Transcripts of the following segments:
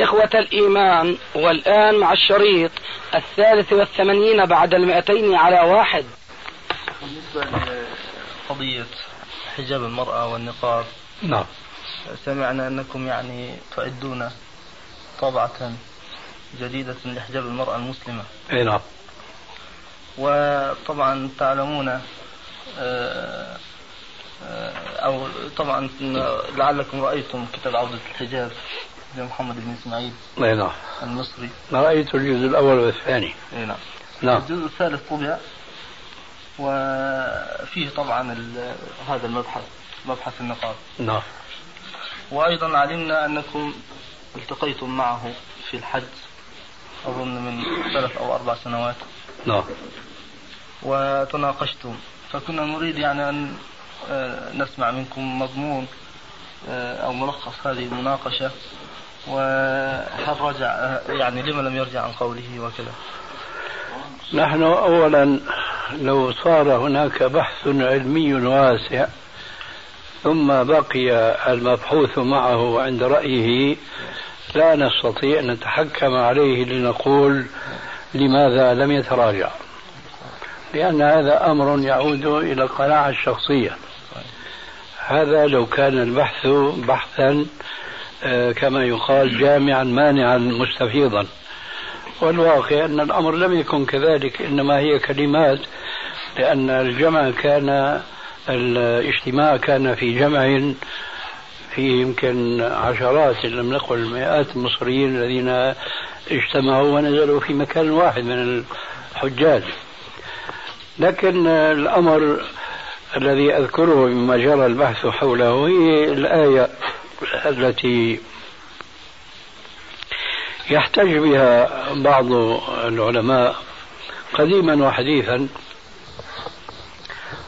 إخوة الإيمان والآن مع الشريط الثالث والثمانين بعد المئتين على واحد. بالنسبة لقضية حجاب المرأة والنقاب نعم. سمعنا أنكم يعني تعدون طبعة جديدة لحجاب المرأة المسلمة. أي نعم. وطبعا تعلمون آه، آه، أو طبعا لعلكم رأيتم كتاب عودة الحجاب. لمحمد بن إسماعيل اي نعم. المصري. رأيت الجزء الأول والثاني. اي نعم. نعم. الجزء الثالث طبع وفيه طبعا هذا المبحث مبحث النقاب نعم. وأيضا علمنا أنكم التقيتم معه في الحج أظن من ثلاث أو أربع سنوات. نعم. وتناقشتم. فكنا نريد يعني أن آه، نسمع منكم مضمون آه، أو ملخص هذه المناقشة. وهل رجع يعني لما لم يرجع عن قوله وكذا؟ نحن أولا لو صار هناك بحث علمي واسع ثم بقي المبحوث معه عند رأيه لا نستطيع أن نتحكم عليه لنقول لماذا لم يتراجع. لأن هذا أمر يعود إلى القناعة الشخصية. هذا لو كان البحث بحثا كما يقال جامعا مانعا مستفيضا. والواقع أن الأمر لم يكن كذلك إنما هي كلمات لأن الجمع كان الاجتماع كان في جمع فيه يمكن عشرات إن لم نقل مئات المصريين الذين اجتمعوا ونزلوا في مكان واحد من الحجاج. لكن الأمر الذي أذكره مما جرى البحث حوله هي الآية التي يحتج بها بعض العلماء قديما وحديثا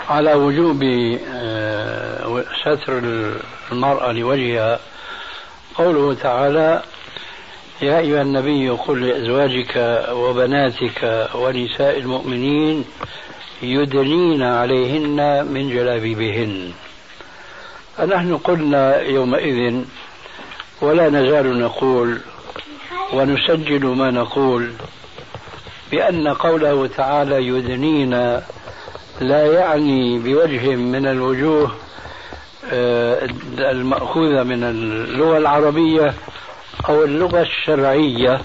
على وجوب آه، ستر المرأة لوجهها. قوله تعالى يا أيها النبي قل لأزواجك وبناتك ونساء المؤمنين يدنين عليهن من جلابيبهن. فنحن قلنا يومئذ ولا نزال نقول ونسجل ما نقول بأن قوله تعالى يدنين لا يعني بوجه من الوجوه آه، المأخوذة من اللغة العربية أو اللغة الشرعية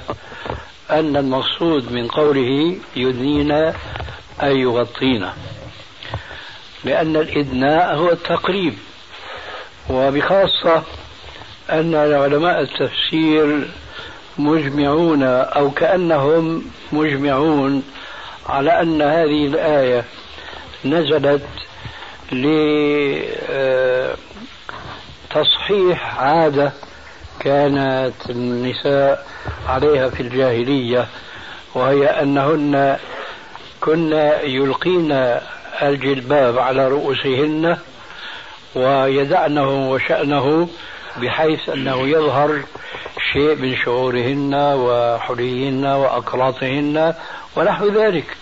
أن المقصود من قوله يدنين أي يغطين لأن الإدناء هو التقريب. وبخاصة أن علماء التفسير مجمعون أو كأنهم مجمعون على أن هذه الآية نزلت لتصحيح عادة كانت النساء عليها في الجاهلية وهي أنهن كن يلقين الجلباب على رؤوسهن ويدعنه وشأنه بحيث أنه يظهر شيء من شعورهن وحليهن وأقراطهن ونحو ذلك.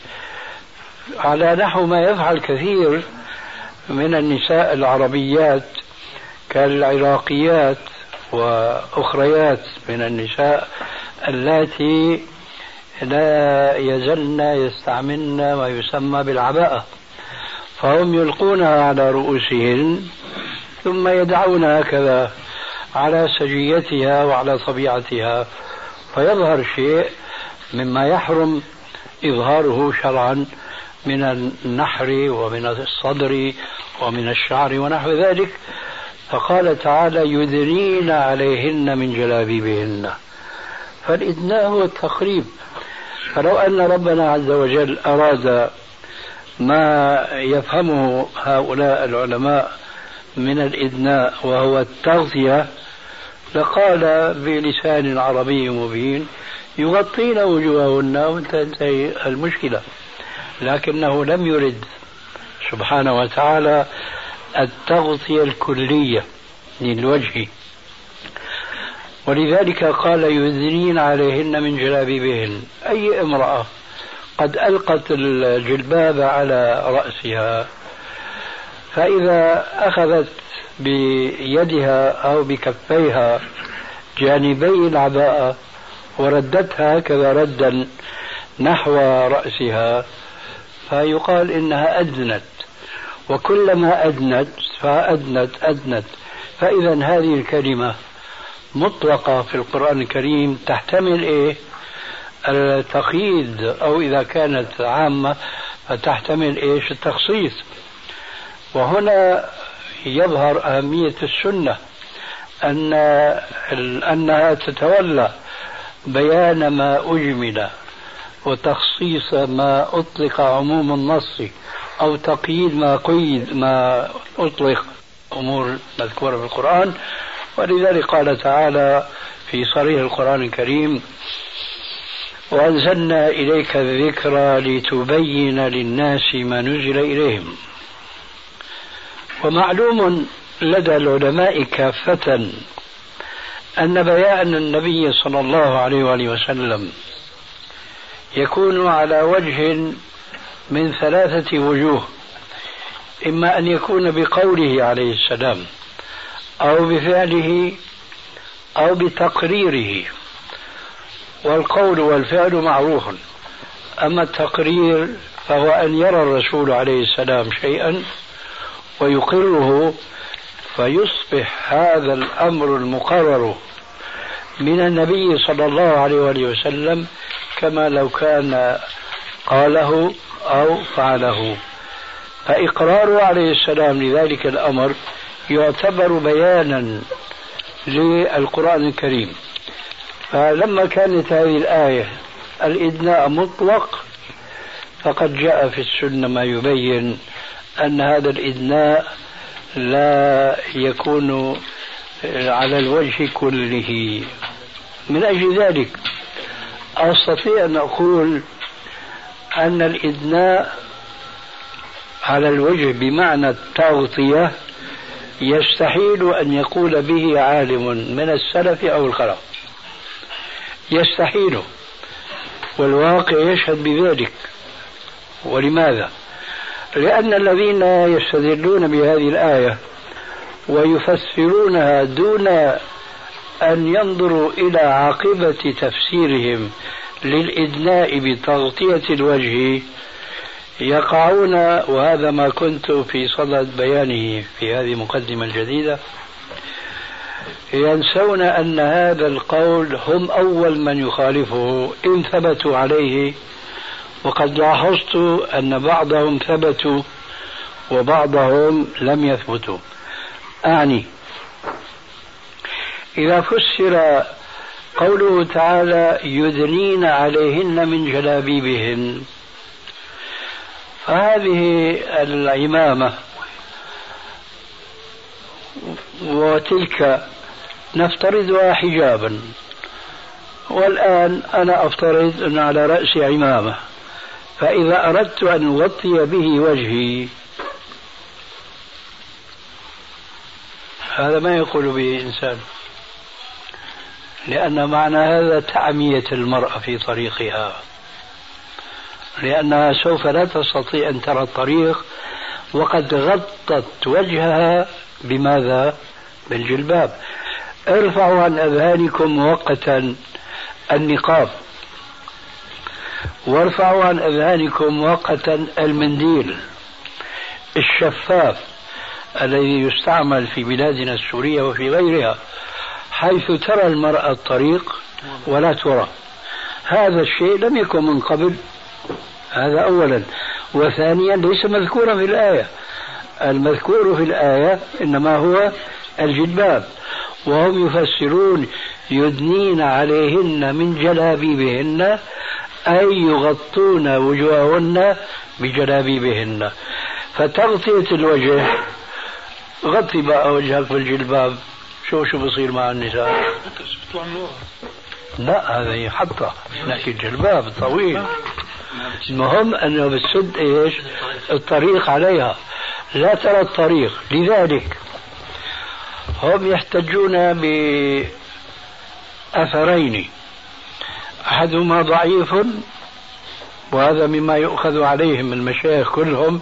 على نحو ما يفعل كثير من النساء العربيات كالعراقيات وأخريات من النساء اللاتي لا يزلن يستعملن ما يسمى بالعباءة. فهم يلقونها على رؤوسهن ثم يدعونها هكذا على سجيتها وعلى طبيعتها. فيظهر شيء مما يحرم إظهاره شرعا من النحر ومن الصدر ومن الشعر ونحو ذلك. فقال تعالى يدنين عليهن من جلابيبهن. فالإدناء هو التقريب فلو أن ربنا عز وجل أراد ما يفهمه هؤلاء العلماء من الإدناء وهو التغطية لقال بلسان عربي مبين يغطين وجوههن وتنتهي المشكلة لكنه لم يرد. سبحانه وتعالى التغطية الكلية للوجه. ولذلك قال يذنين عليهن من جلابيبهن. أي امرأة قد ألقت الجلباب على رأسها فإذا أخذت بيدها أو بكفيها جانبي العباءة وردتها هكذا ردا نحو رأسها فيقال إنها أدنت. وكلما أدنت فأدنت أدنت. فإذا هذه الكلمة مطلقة في القرآن الكريم تحتمل إيه؟ التقييد أو إذا كانت عامة فتحتمل إيش؟ التخصيص. وهنا يظهر أهمية السنة أن أنها تتولى بيان ما أجمل وتخصيص ما أطلق عموم النص أو تقييد ما قيد ما أطلق أمور مذكورة في القرآن. ولذلك قال تعالى في صريح القرآن الكريم وأنزلنا إليك الذكرى لتبين للناس ما نزل إليهم. ومعلوم لدى العلماء كافة أن بيان النبي صلى الله عليه وآله وسلم يكون على وجه من ثلاثة وجوه إما أن يكون بقوله عليه السلام أو بفعله أو بتقريره والقول والفعل معروف أما التقرير فهو أن يرى الرسول عليه السلام شيئا ويقره فيصبح هذا الأمر المقرر من النبي صلى الله عليه وآله وسلم كما لو كان قاله أو فعله. فإقراره عليه السلام لذلك الأمر يعتبر بيانا للقرآن الكريم. فلما كانت هذه الآية الإدناء مطلق فقد جاء في السنة ما يبين أن هذا الإدناء لا يكون على الوجه كله. من أجل ذلك أستطيع أن أقول أن الإدناء على الوجه بمعنى التغطية يستحيل أن يقول به عالم من السلف أو الخلف يستحيل والواقع يشهد بذلك. ولماذا؟ لأن الذين يستدلون بهذه الآية ويفسرونها دون أن ينظروا إلى عاقبة تفسيرهم للإدناء بتغطية الوجه يقعون وهذا ما كنت في صدد بيانه في هذه المقدمة الجديدة ينسون أن هذا القول هم أول من يخالفه إن ثبتوا عليه وقد لاحظت أن بعضهم ثبتوا وبعضهم لم يثبتوا. أعني إذا فسر قوله تعالى يدنين عليهن من جلابيبهن. فهذه العمامة وتلك نفترضها حجابا. والآن أنا أفترض أن على رأسي عمامة. فإذا أردت أن أغطي به وجهي. هذا ما يقول به إنسان لأن معنى هذا تعمية المرأة في طريقها. لأنها سوف لا تستطيع أن ترى الطريق. وقد غطت وجهها. بماذا؟ بالجلباب. ارفعوا عن أذهانكم مؤقتا النقاب. وارفعوا عن أذهانكم مؤقتا المنديل. الشفاف الذي يستعمل في بلادنا السورية وفي غيرها حيث ترى المرأة الطريق ولا ترى. هذا الشيء لم يكن من قبل. هذا أولا. وثانيا ليس مذكورا في الآية. المذكور في الآية إنما هو الجلباب. وهم يفسرون يدنين عليهن من جلابيبهن أي يغطون وجوههن بجلابيبهن. فتغطية الوجه غطي بقى وجهك بالجلباب شو شو بصير مع النساء؟ لا هذه حطة. لكن جلباب طويل. المهم أنه بتسد إيش؟ الطريق عليها. لا ترى الطريق. لذلك هم يحتجون بأثرين. أحدهما ضعيف وهذا مما يؤخذ عليهم من المشايخ كلهم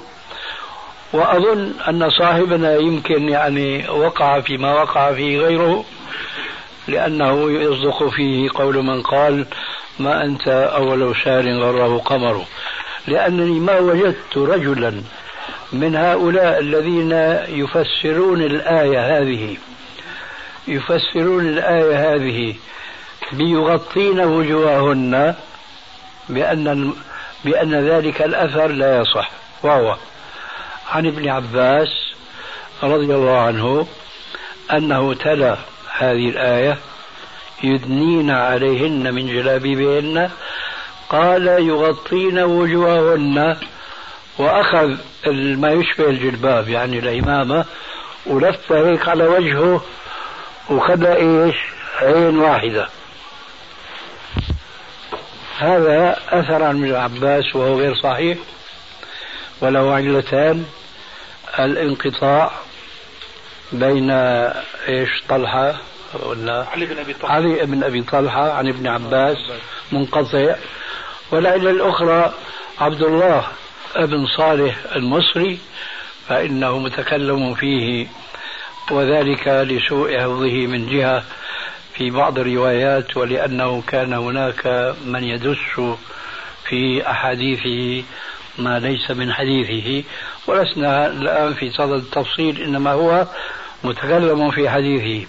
وأظن أن صاحبنا يمكن يعني وقع فيما وقع فيه غيره لأنه يصدق فيه قول من قال ما أنت أول شار غره قمر لأنني ما وجدت رجلا من هؤلاء الذين يفسرون الآية هذه يفسرون الآية هذه بيغطين وجوههن بأن بأن ذلك الأثر لا يصح. وهو عن ابن عباس رضي الله عنه أنه تلا هذه الآية يدنين عليهن من جلابيبهن قال يغطين وجوههن. وأخذ ما يشبه الجلباب يعني العمامة ولف هيك على وجهه وخذ إيش؟ عين واحدة. هذا أثر عن ابن عباس وهو غير صحيح وله علتان الانقطاع بين إيش طلحة ولا؟ علي بن أبي طلحة. علي بن أبي طلحة عن ابن عباس منقطع. والعلة الأخرى عبد الله بن صالح المصري فإنه متكلم فيه وذلك لسوء حفظه من جهة في بعض الروايات ولأنه كان هناك من يدس في أحاديثه ما ليس من حديثه ولسنا الآن في صدد التفصيل إنما هو متكلم في حديثه.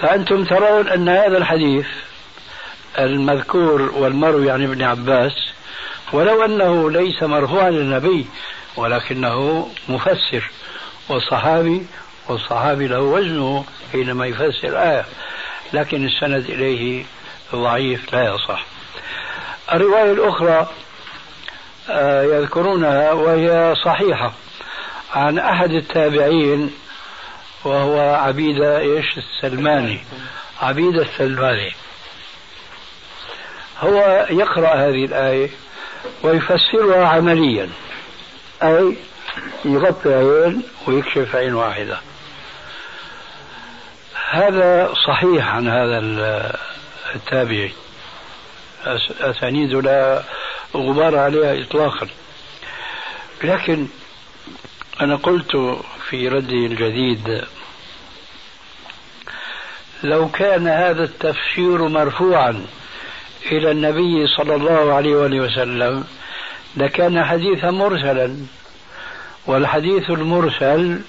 فأنتم ترون أن هذا الحديث المذكور والمروي عن ابن عباس ولو أنه ليس مرفوعا للنبي ولكنه مفسر والصحابي والصحابي له وزنه حينما يفسر آية لكن السند إليه ضعيف لا يصح. الرواية الأخرى آه، يذكرونها وهي صحيحة عن أحد التابعين وهو عبيدة إيش؟ السلماني. عبيدة السلماني. هو يقرأ هذه الآية ويفسرها عمليا أي يغطي عين ويكشف عين واحدة. هذا صحيح عن هذا التابعي. أسانيد لا غبار عليها إطلاقا. لكن أنا قلت في ردي الجديد لو كان هذا التفسير مرفوعا إلى النبي صلى الله عليه وآله وسلم لكان حديثا مرسلا والحديث المرسل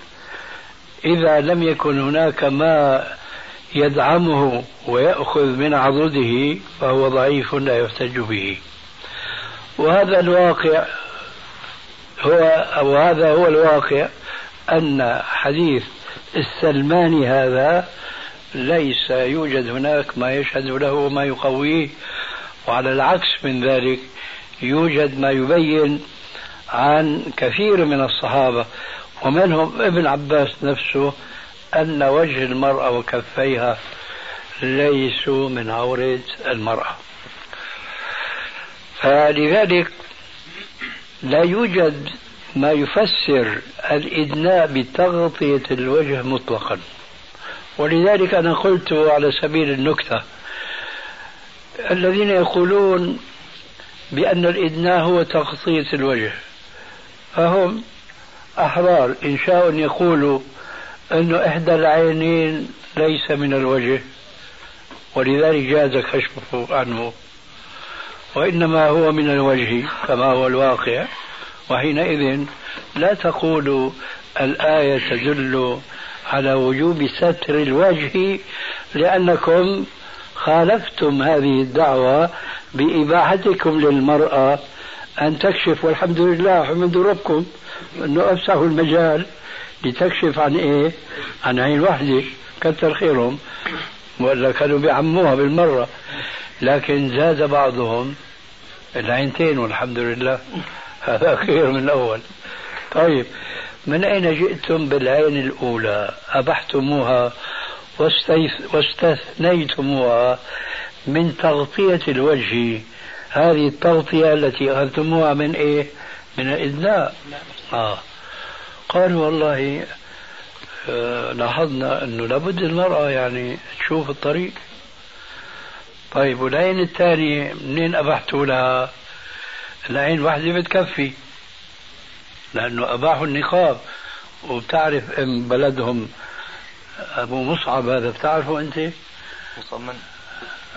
إذا لم يكن هناك ما يدعمه ويأخذ من عضده فهو ضعيف لا يحتج به. وهذا الواقع هو أو هذا هو الواقع أن حديث السلماني هذا ليس يوجد هناك ما يشهد له وما يقويه وعلى العكس من ذلك يوجد ما يبين عن كثير من الصحابة ومنهم ابن عباس نفسه أن وجه المرأة وكفيها ليسوا من عورة المرأة. فلذلك لا يوجد ما يفسر الإدناء بتغطية الوجه مطلقا. ولذلك أنا قلت على سبيل النكتة الذين يقولون بأن الإدناء هو تغطية الوجه فهم أحرار. إن شاءوا يقولوا أن إحدى العينين ليس من الوجه ولذلك جاز كشفه عنه. وإنما هو من الوجه كما هو الواقع. وحينئذ لا تقولوا الآية تدل على وجوب ستر الوجه لأنكم خالفتم هذه الدعوة بإباحتكم للمرأة أن تكشف. والحمد لله حمد ربكم. أنه أفسحوا المجال لتكشف عن إيه؟ عن عين واحدة كثر خيرهم ولا كانوا بيعموها بالمرة. لكن زاد بعضهم العينتين والحمد لله. هذا خير من الأول. طيب من أين جئتم بالعين الأولى؟ أبحتموها واستثنيتموها من تغطية الوجه. هذه التغطية التي أخذتموها من إيه؟ من الإدناء آه. قالوا والله آه لاحظنا أنه لابد المرأة يعني تشوف الطريق. طيب والعين الثانية منين أبحتوا لها؟ العين واحدة بتكفي لأنه أباحوا النقاب. وبتعرف ام بلدهم أبو مصعب هذا بتعرفه أنت؟ مصعب من؟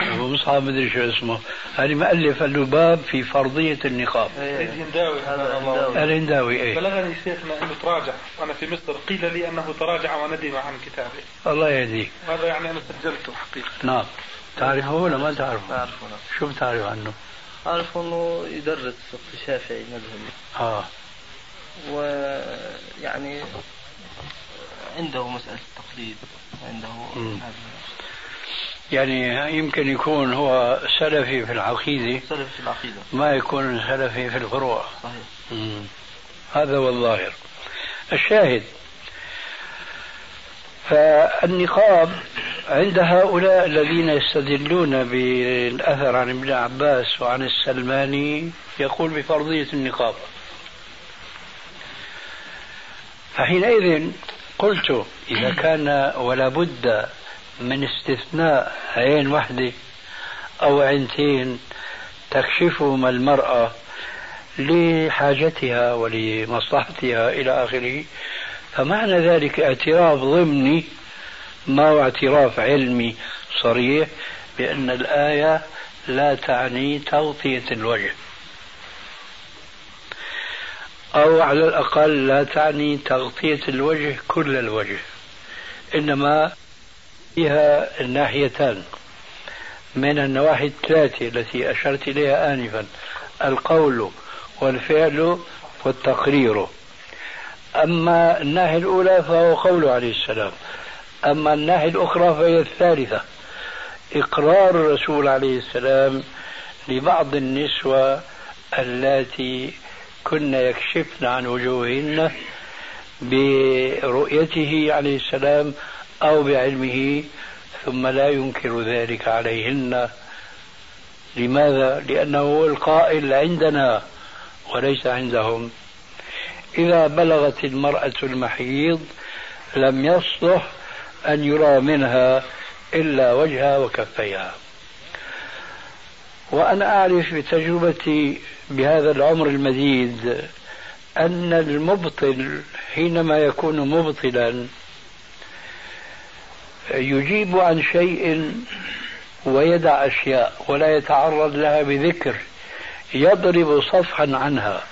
ابو مصعب مدري شو اسمه. هذه مؤلف الباب في فرضية النقاب. الهنداوي هذا الهنداوي. إيه. بلغني شيخنا أنه تراجع. وأنا في مصر قيل لي أنه تراجع وندم عن كتابه. الله يهديك. هذا يعني أنا سجلته حقيقة. نعم. تعرفه ولا ما تعرفه؟ بعرفه نعم. شو بتعرف عنه؟ أعرف أنه يدرس فقه الشافعي مذهبي. آه. ويعني عنده مسألة التقليد. عنده يعني يمكن يكون هو سلفي في العقيدة. سلفي في العقيدة. ما يكون سلفي في الفروع. صحيح. مم. هذا هو الظاهر. الشاهد فالنقاب عند هؤلاء الذين يستدلون بالأثر عن ابن عباس وعن السلماني يقول بفرضية النقاب. فحينئذ قلت إذا كان ولا بد من استثناء عين واحدة أو عينتين تكشفهما المرأة لحاجتها ولمصلحتها إلى آخره. فمعنى ذلك اعتراف ضمني ما هو اعتراف علمي صريح بأن الآية لا تعني تغطية الوجه. أو على الأقل لا تعني تغطية الوجه كل الوجه إنما فيها الناحيتان. من النواحي الثلاثة التي أشرت إليها آنفا القول والفعل والتقرير. أما الناحية الأولى فهو قوله عليه السلام. أما الناحية الأخرى فهي الثالثة. إقرار الرسول عليه السلام لبعض النسوة اللاتي كن يكشفن عن وجوههن برؤيته عليه السلام أو بعلمه ثم لا ينكر ذلك عليهن. لماذا؟ لأنه هو القائل عندنا وليس عندهم. إذا بلغت المرأة المحيض لم يصلح أن يرى منها إلا وجهها وكفيها. وأنا أعرف بتجربتي بهذا العمر المديد أن المبطل حينما يكون مبطلا يجيب عن شيء ويدع أشياء ولا يتعرض لها بذكر يضرب صفحا عنها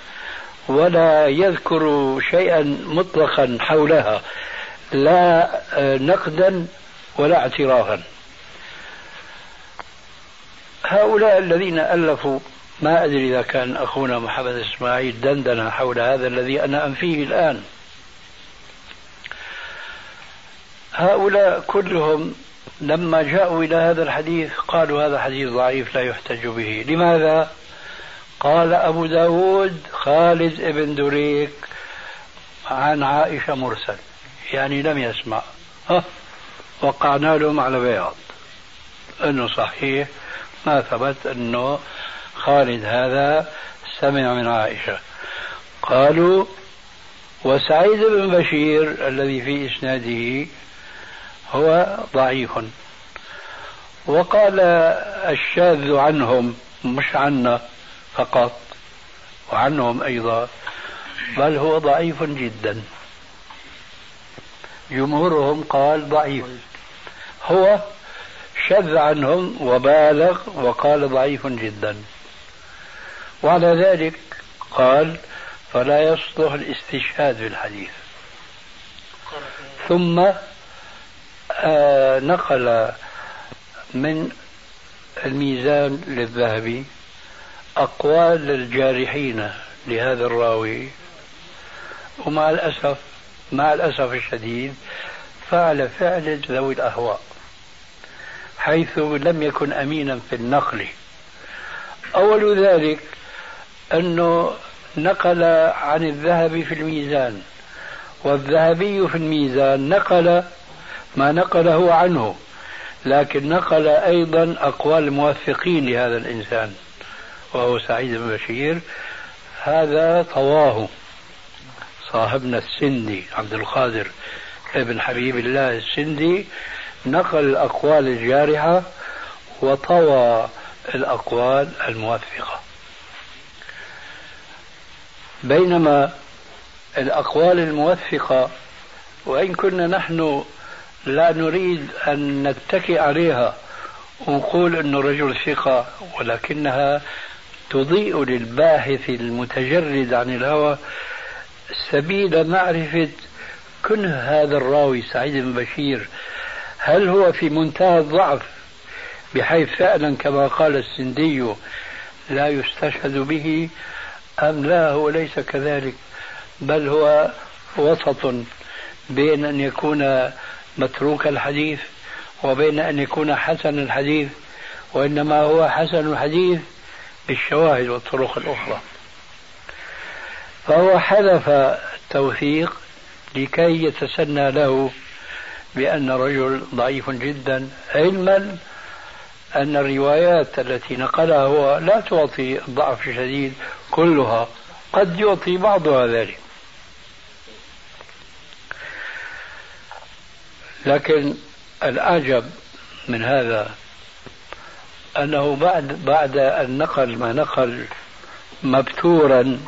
ولا يذكر شيئا مطلقا حولها لا نقدا ولا اعترافا. هؤلاء الذين ألفوا ما أدري إذا كان أخونا محمد إسماعيل دندن حول هذا الذي أنا أنفيه الآن. هؤلاء كلهم لما جاءوا إلى هذا الحديث قالوا هذا حديث ضعيف لا يحتج به. لماذا؟ قال أبو داود خالد ابن دريك عن عائشة مرسل. يعني لم يسمع. وقعنا لهم على بياض. إنه صحيح. ما ثبت إنه خالد هذا سمع من عائشة. قالوا وسعيد بن بشير الذي في إسناده هو ضعيف. وقال الشاذ عنهم مش عنا فقط وعنهم أيضا بل هو ضعيف جدا. جمهورهم قال ضعيف. هو شذ عنهم وبالغ وقال ضعيف جدا. وعلى ذلك قال فلا يصلح الاستشهاد بالحديث ثم نقل من الميزان للذهبي أقوال الجارحين لهذا الراوي. ومع الأسف مع الأسف الشديد فعل فعل ذوي الأهواء حيث لم يكن أمينا في النقل. أول ذلك أنه نقل عن الذهب في الميزان والذهبي في الميزان نقل ما نقله عنه لكن نقل أيضا أقوال الموثقين لهذا الإنسان وهو سعيد بن بشير. هذا طواه صاحبنا السندي عبد القادر ابن حبيب الله السندي نقل الأقوال الجارحة وطوى الأقوال الموثقة. بينما الأقوال الموثقة وإن كنا نحن لا نريد أن نتكئ عليها ونقول أنه رجل ثقة ولكنها تضيء للباحث المتجرد عن الهوى سبيل معرفة كنه هذا الراوي سعيد بن بشير. هل هو في منتهى الضعف؟ بحيث فعلا كما قال السندي لا يستشهد به أم لا هو ليس كذلك بل هو وسط بين أن يكون متروك الحديث وبين أن يكون حسن الحديث وإنما هو حسن الحديث بالشواهد والطرق الأخرى. فهو حذف التوثيق لكي يتسنى له بأن رجل ضعيف جدا علما أن الروايات التي نقلها هو لا تعطي الضعف الشديد كلها قد يعطي بعضها ذلك. لكن الأعجب من هذا أنه بعد بعد أن نقل ما نقل مبتورا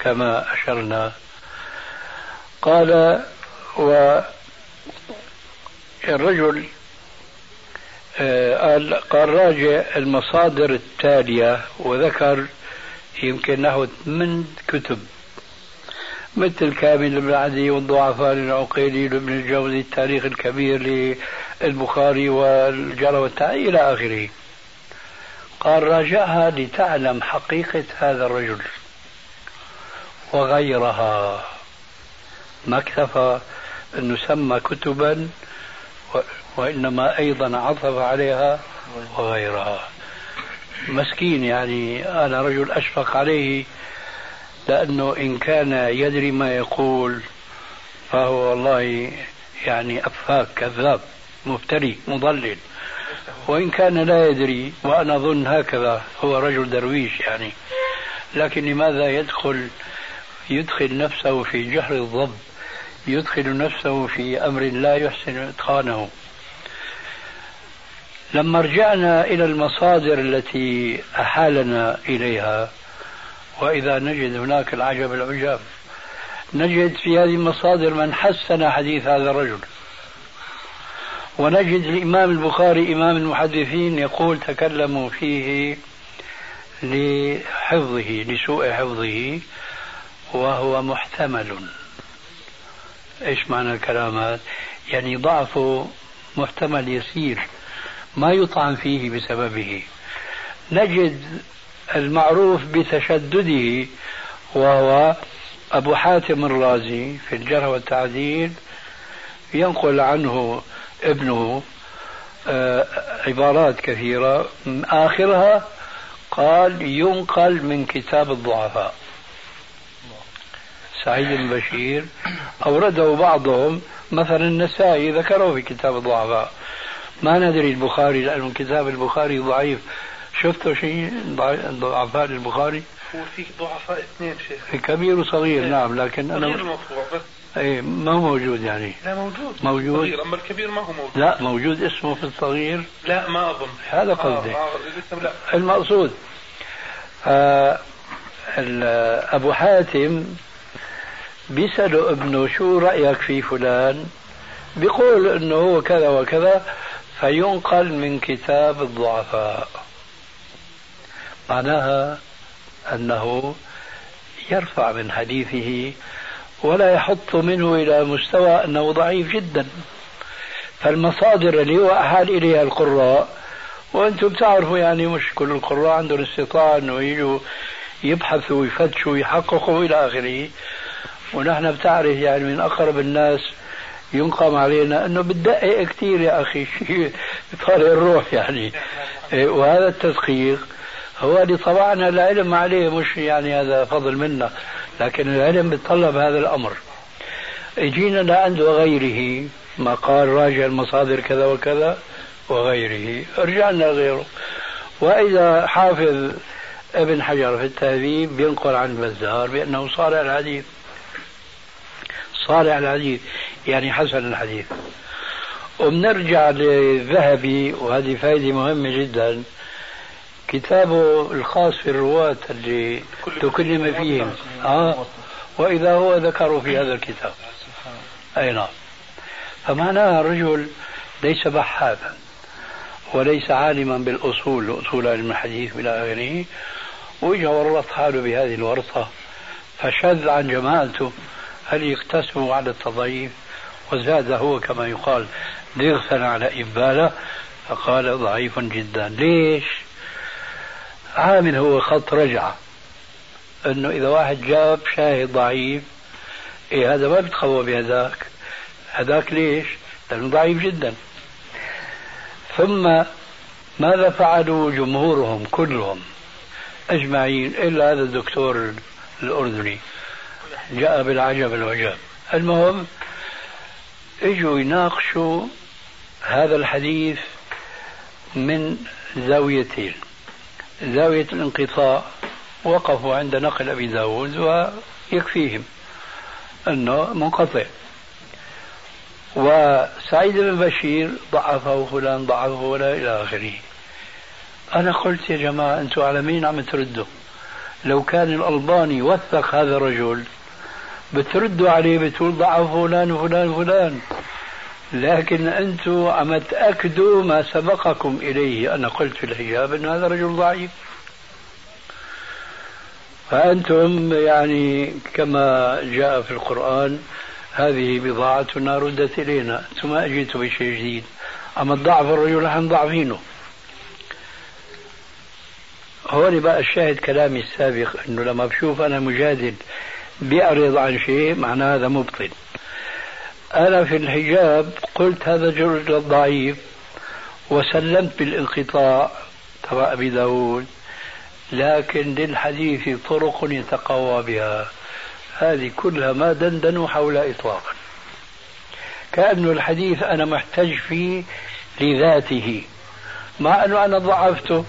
كما أشرنا قال والرجل آه، قال قال راجع المصادر التالية وذكر يمكن نحو ثمان كتب مثل كامل بن عدي والضعفاء للعقيلي لابن الجوزي التاريخ الكبير للبخاري والجرى والتعي إلى آخره. قال راجعها لتعلم حقيقة هذا الرجل وغيرها. ما اكتفى أن نسمى كتبا وإنما أيضا عطف عليها وغيرها. مسكين يعني أنا رجل أشفق عليه لأنه إن كان يدري ما يقول فهو والله يعني أفاك كذاب مفتري مضلل. وإن كان لا يدري وأنا أظن هكذا هو رجل درويش يعني. لكن لماذا يدخل يدخل نفسه في جهر الضب يدخل نفسه في أمر لا يحسن إتقانه؟ لما رجعنا إلى المصادر التي أحالنا إليها وإذا نجد هناك العجب العجاب نجد في هذه المصادر من حسن حديث هذا الرجل. ونجد الإمام البخاري إمام المحدثين يقول تكلموا فيه لحفظه لسوء حفظه وهو محتمل. إيش معنى الكلام هذا؟ يعني ضعفه محتمل يسير ما يطعن فيه بسببه. نجد المعروف بتشدده وهو أبو حاتم الرازي في الجرح والتعديل ينقل عنه ابنه آه، عبارات كثيرة. آخرها قال ينقل من كتاب الضعفاء. سعيد بن بشير. أورده بعضهم مثلا النسائي ذكره في كتاب الضعفاء. ما ندري البخاري لأنه كتاب البخاري ضعيف. شفتوا شيء؟ ضعفاء البخاري؟ هو في ضعفاء اثنين شيخ. كبير وصغير إيه. نعم لكن أنا غير مطبوع بس إيه ما هو موجود يعني؟ لا موجود. موجود؟ صغير أما الكبير ما هو موجود. لا موجود اسمه في الصغير؟ لا ما أظن. هذا قصدي. آه آه لا. المقصود آه أبو حاتم بيسأله ابنه شو رأيك في فلان؟ بيقول إنه هو كذا وكذا فينقل من كتاب الضعفاء. معناها أنه يرفع من حديثه ولا يحط منه إلى مستوى أنه ضعيف جدا. فالمصادر اللي هو أحال إليها القراء وأنتم بتعرفوا يعني مش كل القراء عندهم استطاعة إنه يجوا يبحثوا ويفتشوا ويحققوا إلى آخره. ونحن بتعرف يعني من أقرب الناس ينقم علينا إنه بتدقق كثير يا أخي شيء طالع الروح يعني. إيه، وهذا التدقيق هو اللي طبعنا العلم عليه مش يعني هذا فضل منا لكن العلم بيتطلب هذا الأمر. اجينا لعنده غيره ما قال راجع المصادر كذا وكذا وغيره رجعنا غيره. وإذا حافظ ابن حجر في التهذيب بينقل عن البزار بأنه صارع الحديث. صارع الحديث يعني حسن الحديث. وبنرجع للذهبي وهذه فائدة مهمة جدا. كتابه الخاص في الرواة اللي تكلم فيهم آه. وإذا هو ذكروا في هذا الكتاب. أي نعم. فمعناها الرجل ليس بحاثا وليس عالما بالأصول أصول علم الحديث إلى آخره وإجا ورط حاله بهذه الورطة. فشذ عن جماعته هل يقتسموا على التضعيف وزاد هو كما يقال ضغثا على إبالة. فقال ضعيف جدا. ليش؟ عامل هو خط رجعة إنه إذا واحد جاب شاهد ضعيف إيه هذا ما بيتقوى بهذاك. هذاك ليش؟ لأنه ضعيف جدا. ثم ماذا فعلوا جمهورهم كلهم؟ أجمعين إلا هذا الدكتور الأردني. جاء بالعجب العجاب المهم إجوا يناقشوا هذا الحديث من زاويتين. زاوية الانقطاع وقفوا عند نقل أبي داود ويكفيهم أنه منقطع. وسعيد بن بشير ضعفه فلان ضعفه ولا إلى آخره. أنا قلت يا جماعة أنتم على مين عم تردوا؟ لو كان الألباني وثق هذا الرجل بتردوا عليه بتقول ضعف فلان وفلان وفلان لكن أنتم عم تأكدوا ما سبقكم إليه أنا قلت في الحجاب أن هذا رجل ضعيف. فأنتم يعني كما جاء في القرآن هذه بضاعتنا ردت إلينا ثم أجيت بشيء جديد. أما الضعف الرجل نحن ضعفينه. هون بقى الشاهد كلامي السابق إنه لما بشوف أنا مجادل بيعرض عن شيء معناه هذا مبطل. أنا في الحجاب قلت هذا جرج ضعيف وسلمت بالانقطاع تبع أبي داود لكن للحديث طرق يتقوى بها. هذه كلها ما دندنوا حول إطلاقا. كأنه الحديث أنا محتج فيه لذاته. مع أنه أنا ضعفته.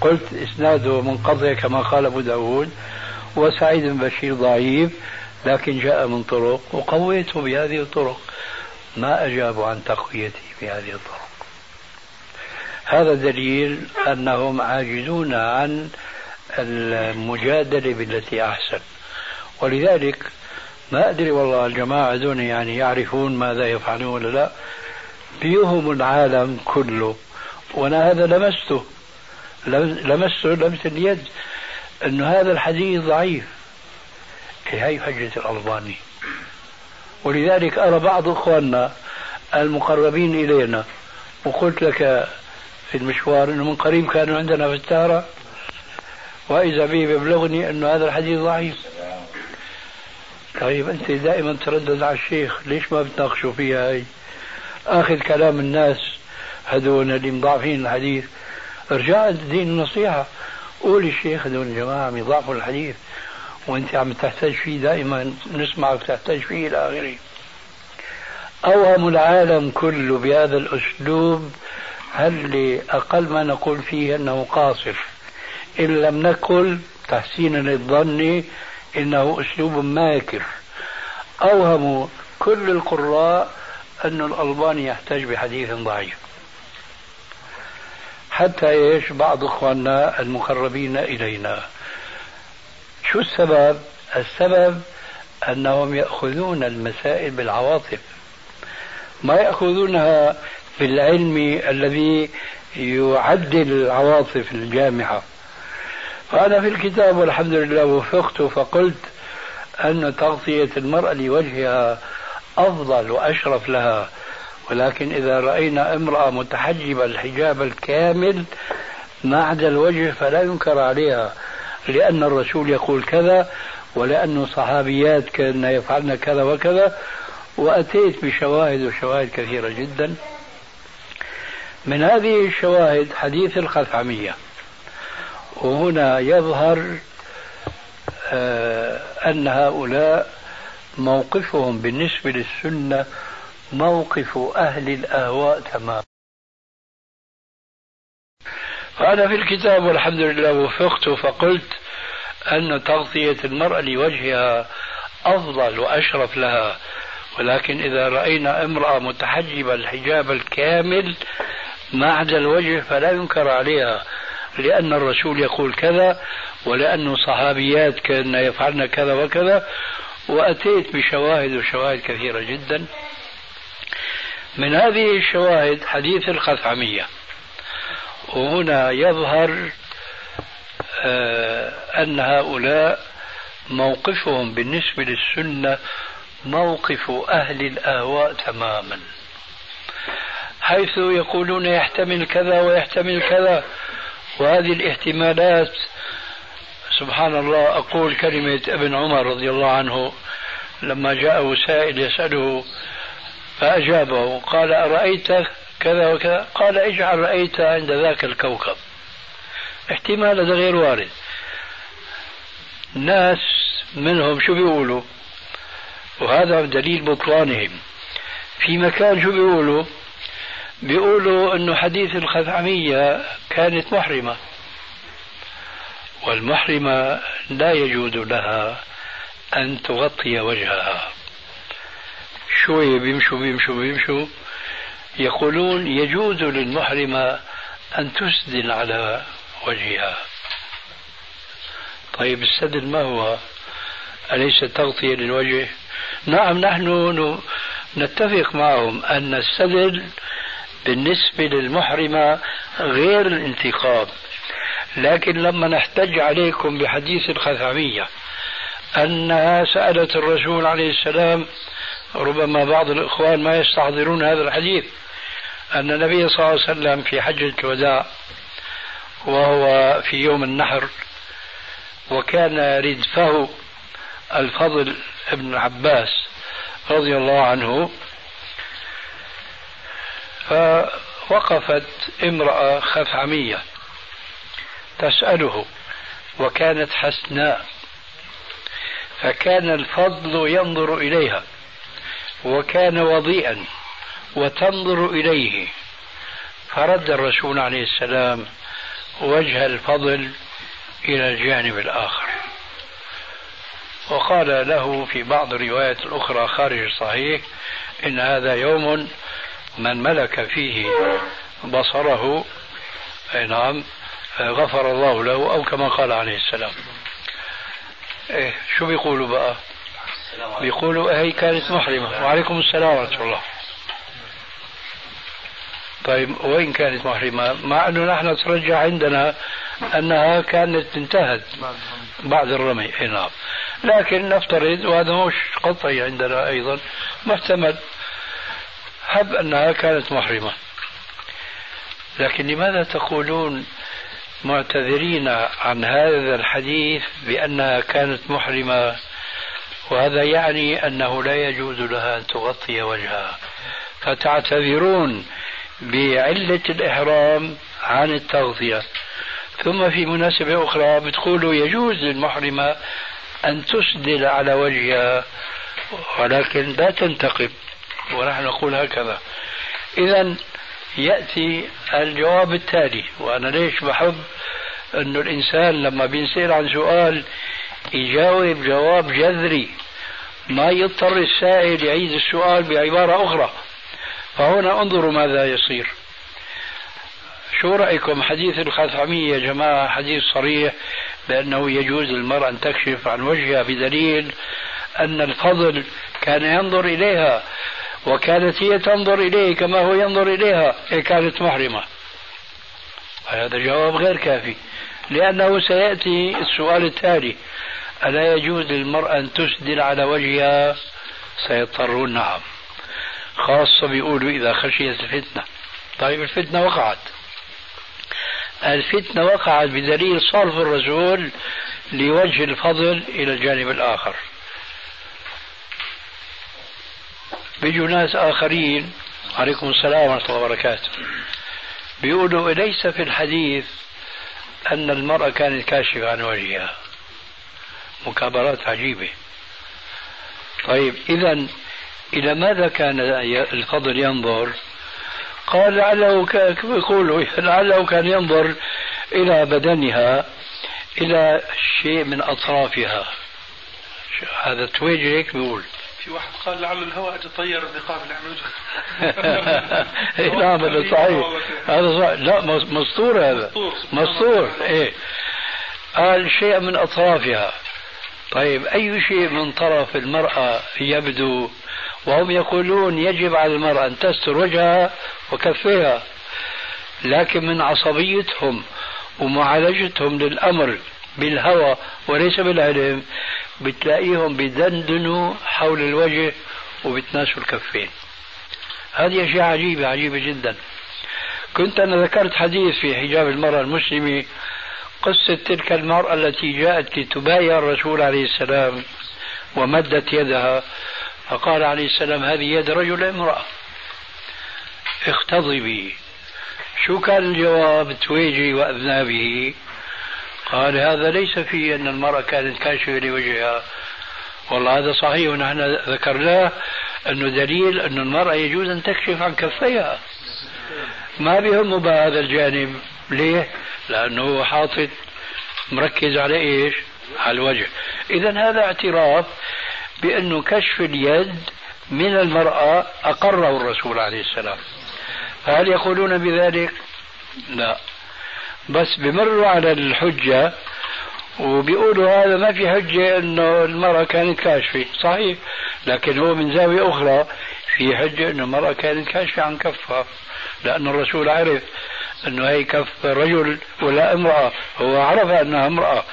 قلت إسناده منقطع كما قال أبو داود. وسعيد بن بشير ضعيف. لكن جاء من طرق وقويته بهذه الطرق. ما أجابوا عن تقويته بهذه الطرق. هذا دليل أنهم عاجزون عن المجادلة بالتي أحسن. ولذلك ما أدري والله الجماعة دون يعني يعرفون ماذا يفعلون ولا لا. بيهم العالم كله. وأنا هذا لمسته. لمسته لمس اليد. أنه هذا الحديث ضعيف. هي حجة الألباني ولذلك أرى بعض إخواننا المقربين إلينا وقلت لك في المشوار أنه من قريب كانوا عندنا في التارة وإذا به يبلغني أنه هذا الحديث ضعيف. طيب أنت دائما تردد على الشيخ ليش ما بتناقشوا فيها هاي؟ آخذ كلام الناس هذول اللي مضاعفين الحديث. ارجع الدين النصيحة. قول الشيخ هذول الجماعة عم الحديث. وانت عم تحتاج فيه دائما نسمعك تحتاج فيه إلى اخره أوهم العالم كله بهذا الأسلوب؟ هل أقل ما نقول فيه أنه قاصر إن لم نقل تحسينا للظن إنه أسلوب ماكر. اوهموا كل القراء أن الألباني يحتاج بحديث ضعيف. حتى إيش؟ بعض إخواننا المقربين إلينا. شو السبب؟ السبب أنهم يأخذون المسائل بالعواطف. ما يأخذونها بالعلم الذي يعدل العواطف الجامعة. فأنا في الكتاب والحمد لله وفقت فقلت أن تغطية المرأة لوجهها أفضل وأشرف لها. ولكن إذا رأينا امرأة متحجبة الحجاب الكامل ما عدا الوجه فلا ينكر عليها. لأن الرسول يقول كذا ولأن صحابيات كان يفعلن كذا وكذا وأتيت بشواهد وشواهد كثيرة جدا. من هذه الشواهد حديث الخثعمية. وهنا يظهر آه، أن هؤلاء موقفهم بالنسبة للسنة موقف أهل الأهواء تماما. فأنا في الكتاب والحمد لله وفقت فقلت أن تغطية المرأة لوجهها أفضل وأشرف لها. ولكن إذا رأينا امرأة متحجبة الحجاب الكامل ما عدا الوجه فلا ينكر عليها لأن الرسول يقول كذا ولأن صحابيات كأن يفعلن كذا وكذا وأتيت بشواهد وشواهد كثيرة جدا. من هذه الشواهد حديث الخثعمية وهنا يظهر آه، أن هؤلاء موقفهم بالنسبة للسنة موقف أهل الأهواء تماما. حيث يقولون يحتمل كذا ويحتمل كذا. وهذه الاحتمالات سبحان الله أقول كلمة ابن عمر رضي الله عنه لما جاءه سائل يسأله فأجابه قال أرأيت كذا وكذا. قال اجعل رأيت عند ذاك الكوكب. احتمال هذا غير وارد. ناس منهم شو بيقولوا؟ وهذا دليل بطلانهم. في مكان شو بيقولوا؟ بيقولوا إنه حديث الخثعمية كانت محرمة. والمحرمة لا يجوز لها أن تغطي وجهها. شوية بيمشوا بيمشوا بيمشوا. يقولون يجوز للمحرمة أن تسدل على وجهها. طيب السدل ما هو؟ أليس تغطية للوجه؟ نعم نحن نتفق معهم أن السدل بالنسبة للمحرمة غير الانتقاب لكن لما نحتج عليكم بحديث الخثعمية أنها سألت الرسول عليه السلام ربما بعض الإخوان ما يستحضرون هذا الحديث. أن النبي صلى الله عليه وسلم في حجة الوداع وهو في يوم النحر وكان ردفه الفضل ابن عباس رضي الله عنه فوقفت امرأة خثعمية تسأله وكانت حسناء فكان الفضل ينظر إليها وكان وضيئا. وتنظر إليه. فرد الرسول عليه السلام وجه الفضل إلى الجانب الآخر. وقال له في بعض الروايات الأخرى خارج الصحيح إن هذا يوم من ملك فيه بصره نعم غفر الله له أو كما قال عليه السلام. إيه شو بيقولوا بقى؟ بيقولوا هي كانت محرمة. وعليكم السلام ورحمة الله. طيب وين كانت محرمة. مع أنه نحن ترجع عندنا أنها كانت انتهت بعد الرمي. نعم. لكن نفترض وهذا مش قطعي عندنا أيضا محتمل هب أنها كانت محرمة. لكن لماذا تقولون معتذرين عن هذا الحديث بأنها كانت محرمة؟ وهذا يعني أنه لا يجوز لها أن تغطي وجهها. فتعتذرون بعلة الإحرام عن التغطية ثم في مناسبة أخرى بتقولوا يجوز للمحرمة أن تسدل على وجهها ولكن لا تنتقب ونحن نقول هكذا. إذا يأتي الجواب التالي وأنا ليش بحب أنه الإنسان لما بينسأل عن سؤال يجاوب جواب جذري ما يضطر السائل يعيد السؤال بعبارة أخرى. فهنا انظروا ماذا يصير. شو رأيكم حديث الخثعمية يا جماعة حديث صريح بأنه يجوز للمرأة أن تكشف عن وجهها بدليل أن الفضل كان ينظر إليها وكانت هي تنظر إليه كما هو ينظر إليها هي كانت محرمة. هذا جواب غير كافي لأنه سيأتي السؤال التالي ألا يجوز للمرأة أن تسدل على وجهها؟ سيضطرون نعم. خاصة بيقولوا إذا خشيت الفتنة. طيب الفتنة وقعت. الفتنة وقعت بدليل صرف الرسول لوجه الفضل إلى الجانب الآخر. بيجوا ناس آخرين عليكم السلام ورحمة الله وبركاته. بيقولوا ليس في الحديث أن المرأة كانت كاشفة عن وجهها. مكابرات عجيبة. طيب إذا إلى ماذا كان الفضل ينظر؟ قال لعله يقولوا لعله كان ينظر إلى بدنها إلى شيء من أطرافها. هذا تويجي هيك بيقول. في واحد قال لعل الهواء يتطير النقاب اللي عملوه نعم هذا صحيح. هذا صحيح. لا مسطور هذا. مسطور. إيه. قال شيء من أطرافها. طيب أي شيء من طرف المرأة يبدو وهم يقولون يجب على المرأة أن تستر وجهها وكفيها لكن من عصبيتهم ومعالجتهم للأمر بالهوى وليس بالعلم بتلاقيهم بدندنوا حول الوجه وبتناسوا الكفين. هذه أشياء عجيبة عجيبة جدا. كنت أنا ذكرت حديث في حجاب المرأة المسلمة قصة تلك المرأة التي جاءت لتبايع الرسول عليه السلام ومدت يدها فقال عليه السلام هذه يد رجل امرأة. اختضبي. شو كان الجواب؟ تويجي وأذنابه. قال هذا ليس فيه أن المرأة كانت كاشفة لوجهها. والله هذا صحيح ونحن ذكرناه أنه دليل أن المرأة يجوز أن تكشف عن كفيها. ما بهم بهذا الجانب. ليه؟ لأنه حاطط مركز على إيش؟ على الوجه. إذا هذا اعتراف بأنه كشف اليد من المرأة أقره الرسول عليه السلام. فهل يقولون بذلك؟ لا. بس بمروا على الحجة وبيقولوا هذا ما في حجة إنه المرأة كانت كاشفة. صحيح. لكن هو من زاوية أخرى في حجة إنه المرأة كانت كاشفة عن كفها. لأن الرسول عرف إنه هي كف رجل ولا امرأة. هو عرف أنها امرأة.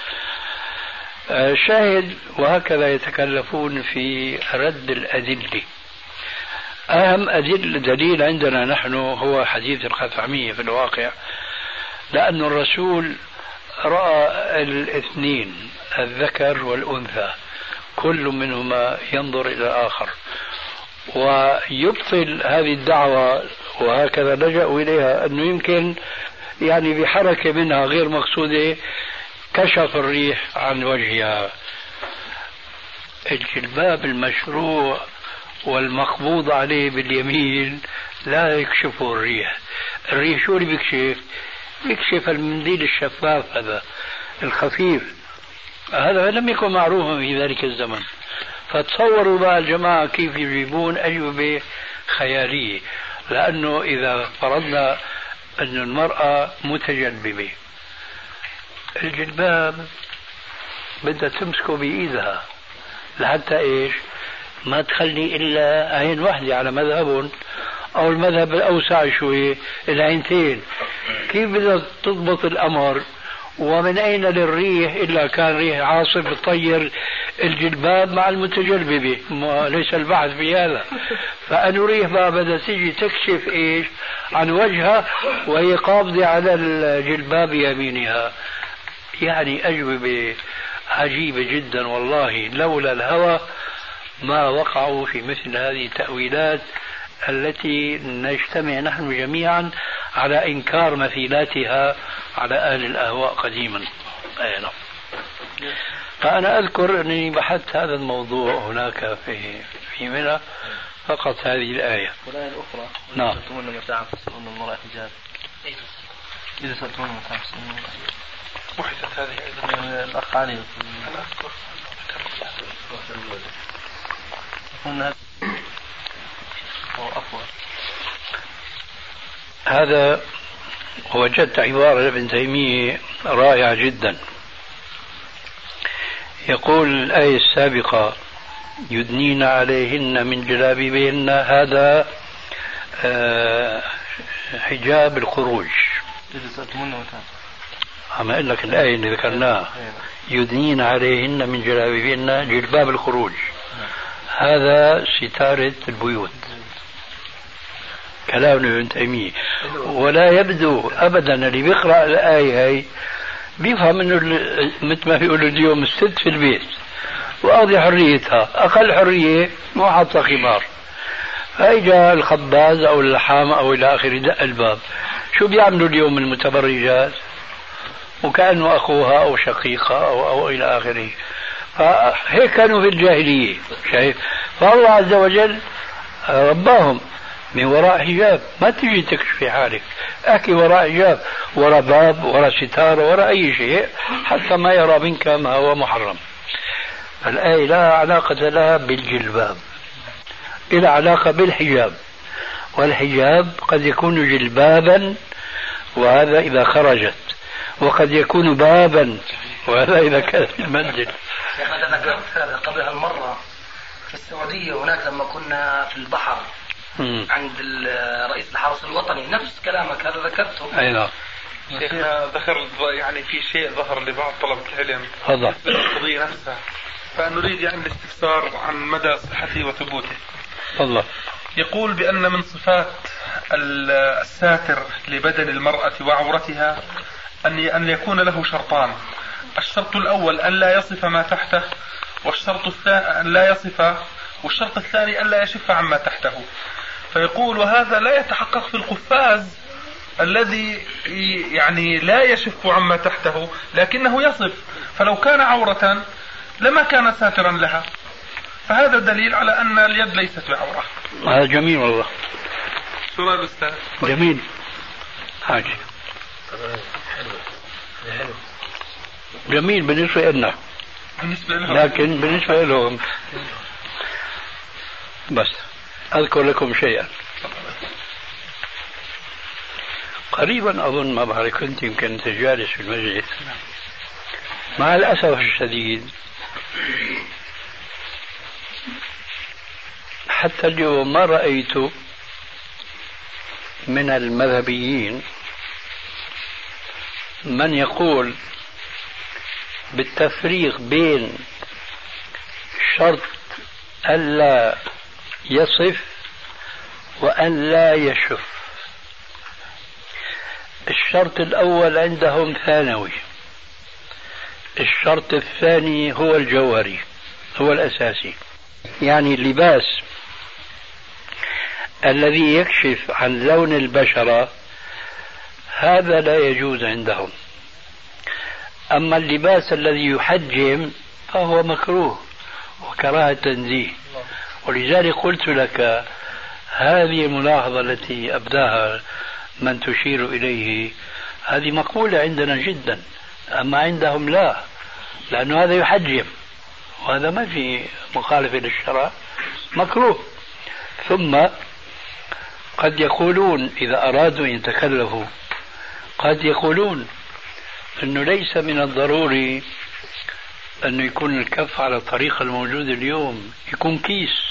الشاهد وهكذا يتكلفون في رد الأدلة. أهم أدل دليل عندنا نحن هو حديث الخثعمية في الواقع لأن الرسول رأى الاثنين الذكر والأنثى كل منهما ينظر إلى الآخر. ويبطل هذه الدعوة وهكذا لجأوا إليها أنه يمكن يعني بحركة منها غير مقصودة كشف الريح عن وجهها الجلباب المشروع والمقبوض عليه باليمين لا يكشفه الريح. الريح شو اللي بيكشف؟ يكشف المنديل الشفاف هذا الخفيف. هذا لم يكن معروفا في ذلك الزمن. فتصوروا بقى الجماعة كيف يجيبون أجوبة خيالية. لأنه إذا فرضنا أن المرأة متجلببة الجلباب بدها تمسكه بإيدها لحتى إيش؟ ما تخلي إلا عين واحدة على مذهبهم أو المذهب الأوسع شوي العينتين. كيف بدها تضبط الأمر؟ ومن أين للريح؟ إلا كان ريح عاصف تطير الجلباب مع المتجلببة ليس البحث في هذا. فأنه ريح بقى بدها تيجي تكشف إيش؟ عن وجهها وهي قابضة على الجلباب يمينها. يعني أجوبة عجيبة جدا والله لولا الهوى ما وقعوا في مثل هذه التأويلات التي نجتمع نحن جميعا على إنكار مثيلاتها على أهل الأهواء قديما. أي نعم. فأنا أذكر أنني بحثت هذا الموضوع هناك في في منى فقط هذه الآية. والآية الأخرى نعم. سألتمون متاعا فاسألون المرأة حجاب إذا سألتمون متاعا فاسألون بحثت هذه أيضا. الأخ علي أنا أذكر هذا وجدت عبارة لابن تيمية رائعة جدا. يقول الآية السابقة يدنين عليهن من جلابيبهن. هذا آه، حجاب الخروج. عم أقول لك الآية اللي ذكرناها. يدنين عليهن من جلابيبهن جلباب الخروج. هذا ستارة البيوت. كلام ابن تيمية. ولا يبدو أبدا اللي بيقرأ الآية هي بيفهم إنه مثل ما بيقولوا اليوم الست في البيت. وقاضي حريتها. أقل حرية مو حاطة خمار. فاجا الخباز أو اللحام أو إلى اخره دق الباب. شو بيعملوا اليوم المتبرجات؟ وكأنه أخوها أو شقيقها أو أو إلى آخره. فهيك كانوا في الجاهلية شايف؟ فالله عز وجل رباهم من وراء حجاب. ما تجي تكشفي حالك. احكي وراء حجاب وراء باب وراء ستارة وراء أي شيء حتى ما يرى منك ما هو محرم. الآية لا علاقة لها بالجلباب. إلى علاقة بالحجاب. والحجاب قد يكون جلبابا وهذا إذا خرجت. وقد يكون بابا. وهذا إذا كان في المنزل أنا ذكرت هذا قبل هالمرة في السعودية هناك لما كنا في البحر. عند رئيس الحرس الوطني. نفس كلامك هذا ذكرته. أي نعم. شيخنا ذكر يعني في شيء ظهر لبعض طلبة العلم. تفضل. القضية نفسها. فنريد يعني الاستفسار عن مدى صحته وثبوته. تفضل. يقول بأن من صفات الساتر لبدن المرأة وعورتها أن أن يكون له شرطان. الشرط الأول أن لا يصف ما تحته والشرط الثاني أن لا يصف والشرط الثاني أن لا يشف عما تحته. فيقول وهذا لا يتحقق في القفاز الذي يعني لا يشف عما تحته لكنه يصف. فلو كان عورة لما كان ساترا لها. فهذا دليل على أن اليد ليست بعورة. هذا جميل والله. شو رأي الأستاذ؟ جميل. حاجة. جميل بالنسبة لنا بالنسبة لهم. لكن بالنسبة لهم. بس أذكر لكم شيئا. قريبا أظن ما بعرف كنت يمكن جالس في المجلس. مع الأسف الشديد حتى اليوم ما رأيت من المذهبيين من يقول بالتفريق بين شرط ألا يصف وأن لا يشف. الشرط الأول عندهم ثانوي. الشرط الثاني هو الجوهري هو الأساسي. يعني اللباس الذي يكشف عن لون البشرة هذا لا يجوز عندهم. أما اللباس الذي يحجم فهو مكروه وكراهة تنزيه ولذلك قلت لك هذه الملاحظة التي أبداها من تشير إليه هذه مقبولة عندنا جدا أما عندهم لا لأنه هذا يحجم وهذا ما في مخالفة للشرع مكروه. ثم قد يقولون إذا أرادوا أن يتكلفوا قد يقولون أنه ليس من الضروري أنه يكون الكف على الطريقة الموجودة اليوم يكون كيس.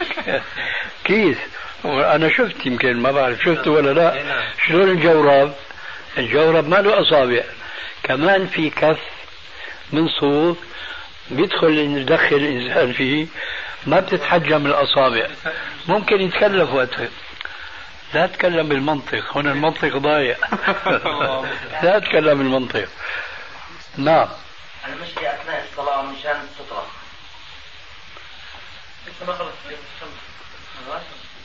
كيس. وأنا شفت يمكن ما بعرف شفته ولا لا. شلون الجورب الجورب ما له أصابع. كمان في كف من صوف بيدخل يدخل الإنسان فيه ما بتتحجم الأصابع. ممكن يتكلف وقتها. لا تكلم بالمنطق هنا المنطق ضايع. لا تكلم بالمنطق. نعم. المشي أثناء الصلاة مشان السترة.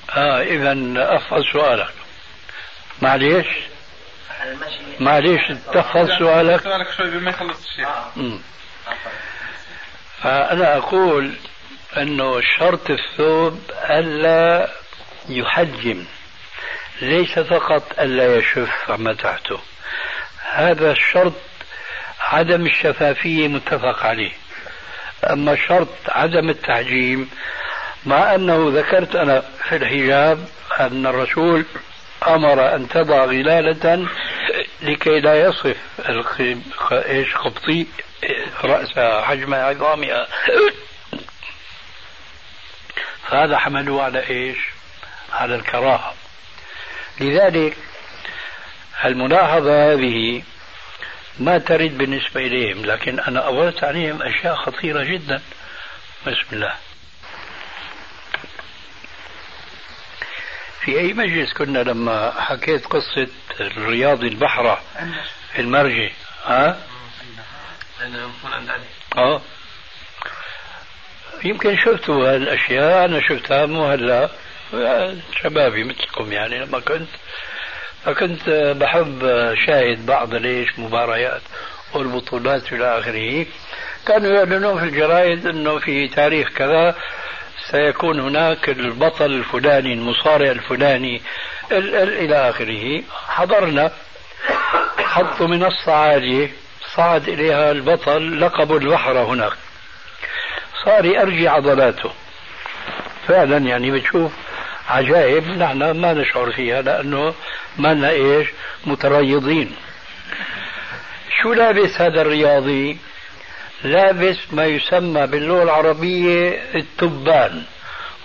آه إذا احفظ سؤالك. معليش؟ معليش تحفظ سؤالك. سؤالك شوي بما يخلص الشيخ. آه. فأنا أقول أنه شرط الثوب ألا يحجم. ليس فقط ألا يشف عما تحته هذا الشرط عدم الشفافية متفق عليه. أما شرط عدم التحجيم مع أنه ذكرت أنا في الحجاب أن الرسول أمر أن تضع غلالة لكي لا يصف إيش خبطي رأسها حجم عظامها. فهذا حملوه على إيش؟ على الكراهة. لذلك الملاحظة هذه ما ترد بالنسبة إليهم لكن أنا أوردت عليهم أشياء خطيرة جدا. بسم الله. في أي مجلس كنا لما حكيت قصة الرياضي البحرة في المرجي ها؟ آه. يمكن شفتوا هالأشياء أنا شفتها مو هلا. شبابي مثلكم يعني لما كنت فكنت بحب شاهد بعض ليش مباريات والبطولات إلى آخره. كانوا يعلنون في الجرائد إنه في تاريخ كذا سيكون هناك البطل الفلاني المصارع الفلاني ال ال إلى آخره. حضرنا حطوا منصة عالية صعد إليها البطل لقب البحر هناك. صار يرجي عضلاته فعلا يعني بتشوف عجائب. نحن ما نشعر فيها لأنه ما لنا إيش؟ متريضين. شو لابس هذا الرياضي؟ لابس ما يسمى باللغة العربية التبان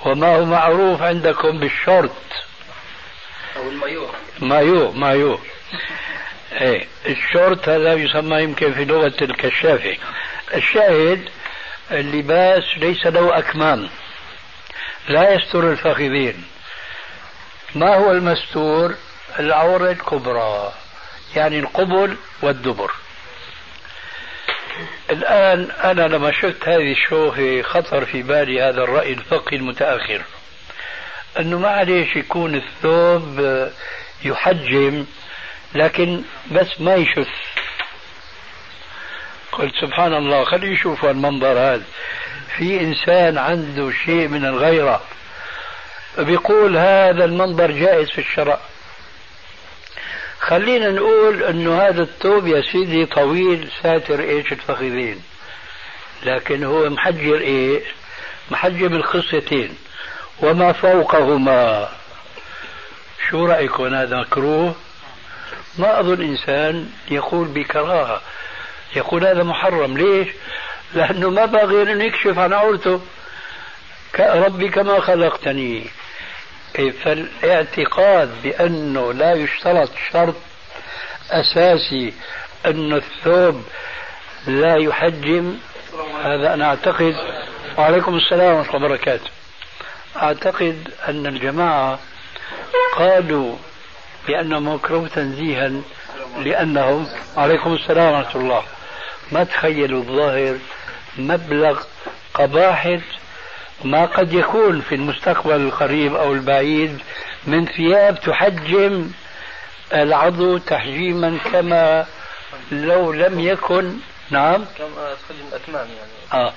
وما هو معروف عندكم بالشورت. أو المايو. مايو مايو. إيه الشورت هذا يسمى يمكن في لغة الكشافة الشاهد اللباس ليس له أكمام. لا يستر الفخذين. ما هو المستور؟ العورة الكبرى يعني القبل والدبر. الآن أنا لما شفت هذه الشوهة خطر في بالي هذا الرأي الفقهي المتأخر أنه معلش يكون الثوب يحجم لكن بس ما يشف. قلت سبحان الله خليه يشوفوا المنظر هذا. في إنسان عنده شيء من الغيرة. بيقول هذا المنظر جائز في الشرع. خلينا نقول إنه هذا الثوب يا سيدي طويل ساتر إيش الفخذين. لكن هو محجر إيه؟ محجب الخصيتين. وما فوقهما. شو رأيكم؟ هذا مكروه؟ ما أظن إنسان يقول بكراهة. يقول هذا محرم. ليش؟ لأنه ما بغير انه يكشف عن عورته ربي كما خلقتني. فالاعتقاد بأنه لا يشترط شرط أساسي أن الثوب لا يحجم هذا أنا أعتقد. وعليكم السلام ورحمة الله وبركاته. أعتقد أن الجماعة قالوا بأنه مكروه تنزيها لأنهم عليكم السلام ورحمة الله. ما تخيلوا الظاهر مبلغ قباحة ما قد يكون في المستقبل القريب أو البعيد من ثياب تحجم العضو تحجيما كما لو لم يكن نعم؟ كما الأكمام يعني. آه.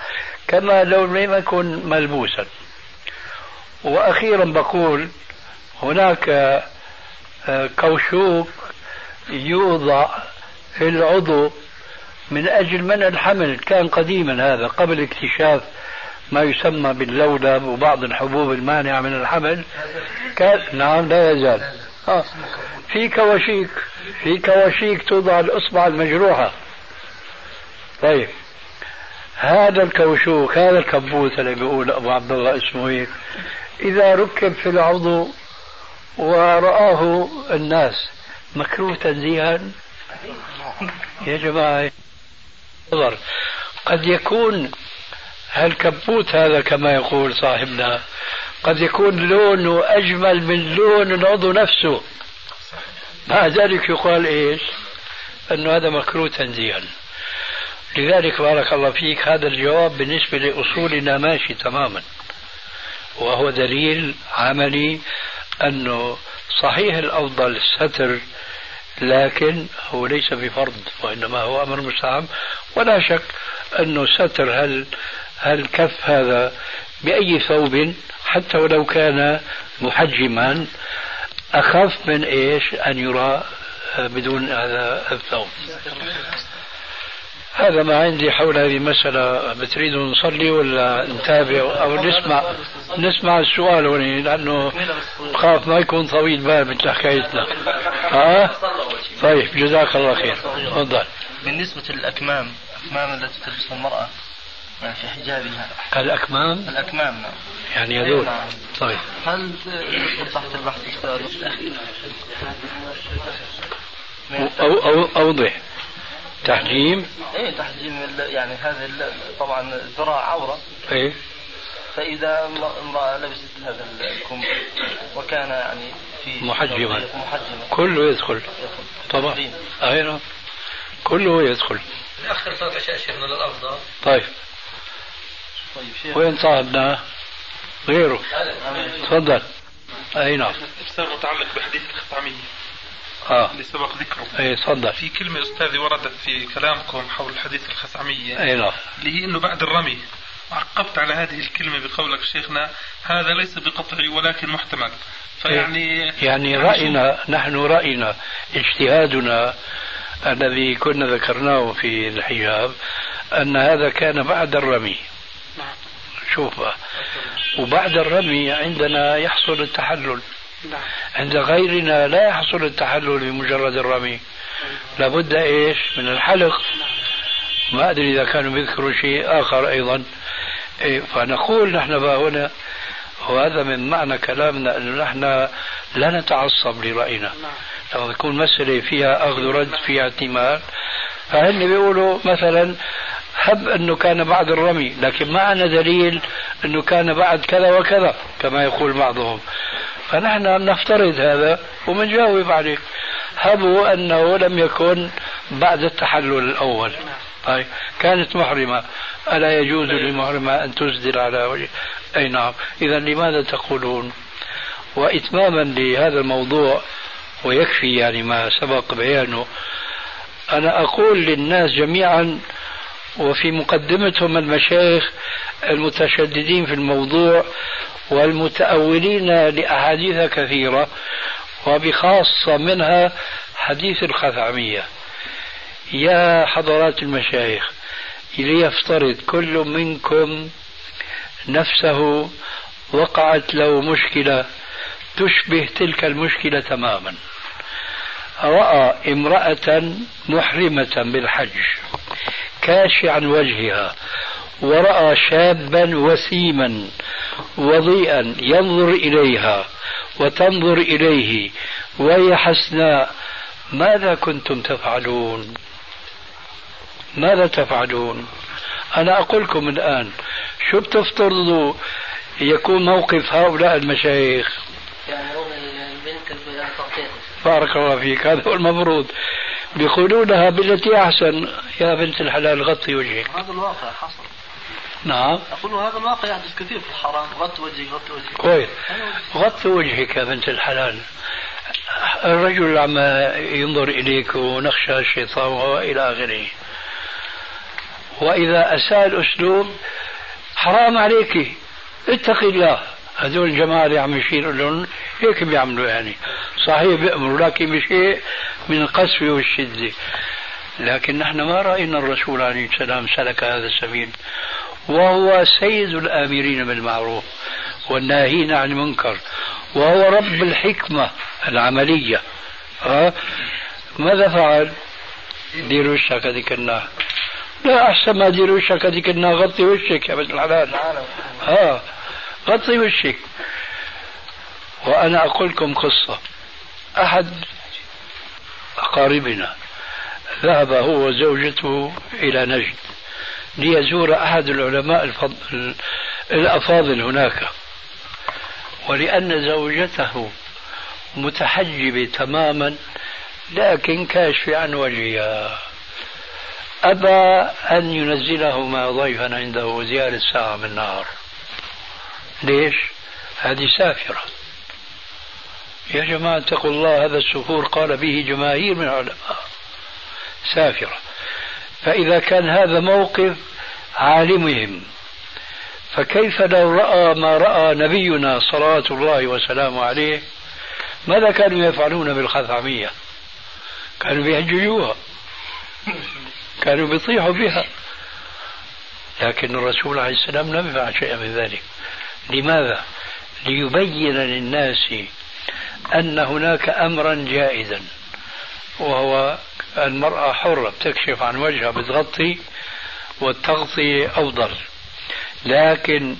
كما لو لم يكن ملبوسا. وأخيرا بقول هناك آه، كوشوك يوضع في العضو من أجل منع الحمل. كان قديما هذا قبل اكتشاف ما يسمى باللولب وبعض الحبوب المانعة من الحمل. كان نعم لا يزال. آه. في كواشيك في كواشيك توضع الإصبع المجروحة. طيب. هذا الكوشوك هذا الكبوت اللي بيقول أبو عبد الله اسمه هيك إذا ركب في العضو ورآه الناس مكروه تنزيها يا جماعة قد يكون هالكبوت هذا كما يقول صاحبنا قد يكون لونه أجمل من لون العضو نفسه. مع ذلك يقال إيش؟ أنه هذا مكروه تنزيها. لذلك بارك الله فيك هذا الجواب بالنسبة لأصولنا ماشي تماما. وهو دليل عملي أنه صحيح الأفضل الستر لكن هو ليس بفرض وإنما هو أمر مستحب. ولا شك أنه ستر هل الكف هذا بأي ثوب؟ حتى ولو كان محجما أخف من إيش؟ أن يرى بدون هذا الثوب. هذا ما عندي حول هذه المسألة. بتريدوا نصلي ولا نتابع؟ أو نسمع نسمع السؤال هنا لأنه خاف ما يكون طويل بال مثل حكايتنا ها؟ طيب جزاك الله خير. تفضل. بالنسبة للأكمام الأكمام التي تلبسها المرأة في حجابها. الأكمام؟ الأكمام نعم. يعني هذول نعم. طيب. هل تدخل تحت البحث أو أو أوضح. تحجيم؟ إيه تحجيم يعني هذا طبعا الذراع عورة. إيه. فإذا امرأة لبست هذا الكم وكان يعني في محجما. محجما. كله يدخل. طبعا. اي نعم كله يدخل. نأخر صلاة العشاء شيخنا للأفضل طيب. طيب شيخ. وين صاحبنا؟ غيره. تفضل. اي نعم أستاذ متعلق بحديث الخطامية آه. اللي سبق ذكره. اي تفضل. في كلمة استاذي وردت في كلامكم حول حديث الخثعمية اي نعم اللي هي إنه بعد الرمي. عقبت على هذه الكلمة بقولك شيخنا هذا ليس بقطعي ولكن محتمل. فيعني يعني, يعني رأينا نحن رأينا اجتهادنا الذي كنا ذكرناه في الحجاب أن هذا كان بعد الرمي. نعم. شوف وبعد الرمي عندنا يحصل التحلل. نعم. عند غيرنا لا يحصل التحلل بمجرد الرمي. لابد إيش؟ من الحلق. ما أدري إذا كانوا بيذكروا شيء آخر أيضا. فنقول نحن هنا وهذا من معنى كلامنا إنه نحن لا نتعصب لرأينا. لما تكون مسألة فيها أخذ ورد فيها اعتماد فهن بيقولوا مثلا هب إنه كان بعد الرمي لكن ما عندنا دليل إنه كان بعد كذا وكذا كما يقول بعضهم. فنحن نفترض هذا ومنجاوب عليه. هبوا إنه لم يكن بعد التحلل الأول. طيب. كانت محرمة. ألا يجوز للمحرمة أن تسدل على وجه أي نعم. اذا لماذا تقولون؟ وإتماما لهذا الموضوع ويكفي يعني ما سبق بيانه أنا أقول للناس جميعا وفي مقدمتهم المشايخ المتشددين في الموضوع والمتأولين لأحاديث كثيرة وبخاصة منها حديث الخثعمية. يا حضرات المشايخ ليفترض كل منكم نفسه وقعت له مشكلة تشبه تلك المشكلة تماما. رأى امرأة محرمة بالحج كاشعا وجهها ورأى شابا وسيما وضيئا ينظر إليها وتنظر إليه وهي حسناء ماذا كنتم تفعلون؟ ماذا تفعلون؟ أنا أقول لكم الآن شو بتفترضوا يكون موقف هؤلاء المشايخ؟ يأمرون البنت بارك الله فيك هذا هو المفروض. بيقولوا لها بالتي أحسن يا بنت الحلال غطي وجهك. هذا الواقع حصل. نعم. أقول هذا الواقع يحدث كثير في الحرام. غط وجهك غط وجهك. كويس. غط وجهك يا بنت الحلال. الرجل عم ينظر إليك ونخشى الشيطان وإلى آخره. وإذا أساء الأسلوب حرام عليك. اتقي الله. هذول الجماعة اللي عم يشيروا لهم هيك بيعملوا يعني. صحيح بيأمروا لكن بشيء من القسوة والشدة. لكن نحن ما رأينا الرسول عليه السلام سلك هذا السبيل. وهو سيد الآمرين بالمعروف والناهين عن المنكر. وهو رب الحكمة العملية. ها؟ ماذا فعل؟ دير وشك هذيك النار لا أحسن ما دير وشك هذيك النار غطي وشك يا بنت الحلال. ها غطي وشك. وأنا أقول لكم قصة. أحد أقاربنا ذهب هو وزوجته إلى نجد. ليزور أحد العلماء الفضل الأفاضل هناك. ولأن زوجته متحجبة تماما لكن كاشفة عن وجهها. أبى أن ينزله ضيفا عنده زيارة ساعة من النهار. ليش؟ هذه سافرة. يا جماعة اتقوا الله هذا السفور قال به جماهير من العلماء. سافرة. فإذا كان هذا موقف عالمهم فكيف لو رأى ما رأى نبينا صلوات الله وسلامه عليه؟ ماذا كانوا يفعلون بالخثعمية؟ كانوا بيهججوها. كانوا بيطيحوا بها. لكن الرسول عليه السلام لم يفعل شيئا من ذلك. لماذا؟ ليبين للناس أن هناك أمرا جائزا وهو المرأة حرة بتكشف عن وجهها بتغطي والتغطية أفضل لكن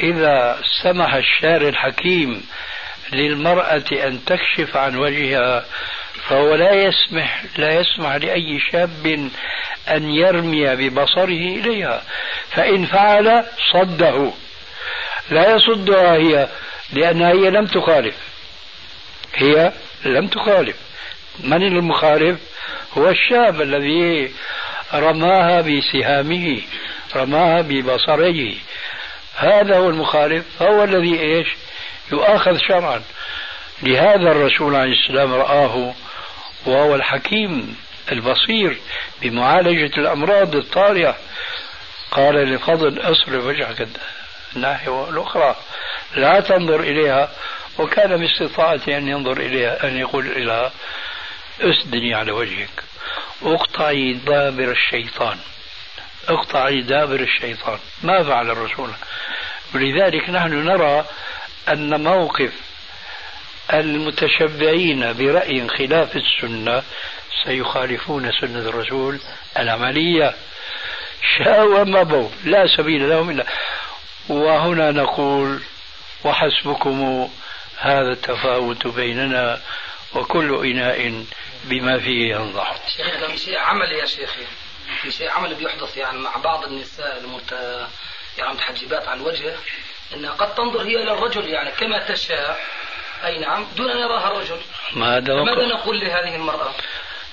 إذا سمح الشارع الحكيم للمرأة أن تكشف عن وجهها فهو لا يسمح لا يسمح لأي شاب أن يرمي ببصره إليها. فإن فعل صده. لا يصدها هي لأنها هي لم تخالف. هي لم تخالف. من المخالف؟ هو الشاب الذي رماها بسهامه رماها ببصره. هذا هو المخالف. هو الذي إيش؟ يؤاخذ شرعا. لهذا الرسول عليه السلام رآه وهو الحكيم البصير بمعالجة الأمراض الطارئة. قال لفضل اصرف وجهك الناحية الأخرى لا تنظر إليها وكان باستطاعته أن ينظر إليها أن يقول إليها اسدني على وجهك. اقطعي دابر الشيطان. اقطعي دابر الشيطان. ما فعل الرسول. ولذلك نحن نرى أن موقف المتشبعين برأي خلاف السنة سيخالفون سنة الرسول العملية. شاءوا ومضوا لا سبيل لهم إلا. وهنا نقول وحسبكم هذا التفاوت بيننا وكل إناء بما فيه ينضح. في شيء عملي يا شيخي في شيء عملي بيحدث يعني مع بعض النساء المت يعني متحجبات عن الوجه انها قد تنظر هي إلى الرجل يعني كما تشاء. أي نعم دون أن يراها الرجل. ما هذا ماذا نقول لهذه المرأة؟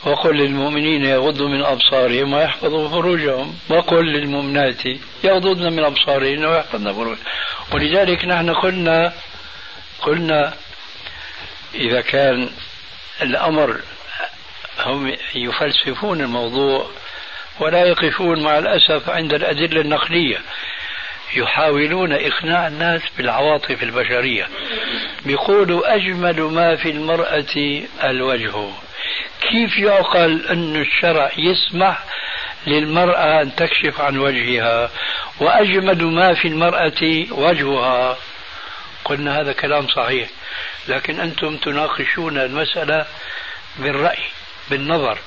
وقل للمؤمنين يغضوا من أبصارهم ويحفظوا فروجهم. وقل للمؤمنات يغضضن من أبصارهن ويحفظن فروجهم ولذلك نحن قلنا قلنا إذا كان الأمر هم يفلسفون الموضوع ولا يقفون مع الأسف عند الأدلة النقلية. يحاولون إقناع الناس بالعواطف البشرية. بيقولوا أجمل ما في المرأة الوجه. كيف يعقل أن الشرع يسمح للمرأة أن تكشف عن وجهها؟ وأجمل ما في المرأة وجهها؟ قلنا هذا كلام صحيح لكن أنتم تناقشون المسألة بالرأي بالنظر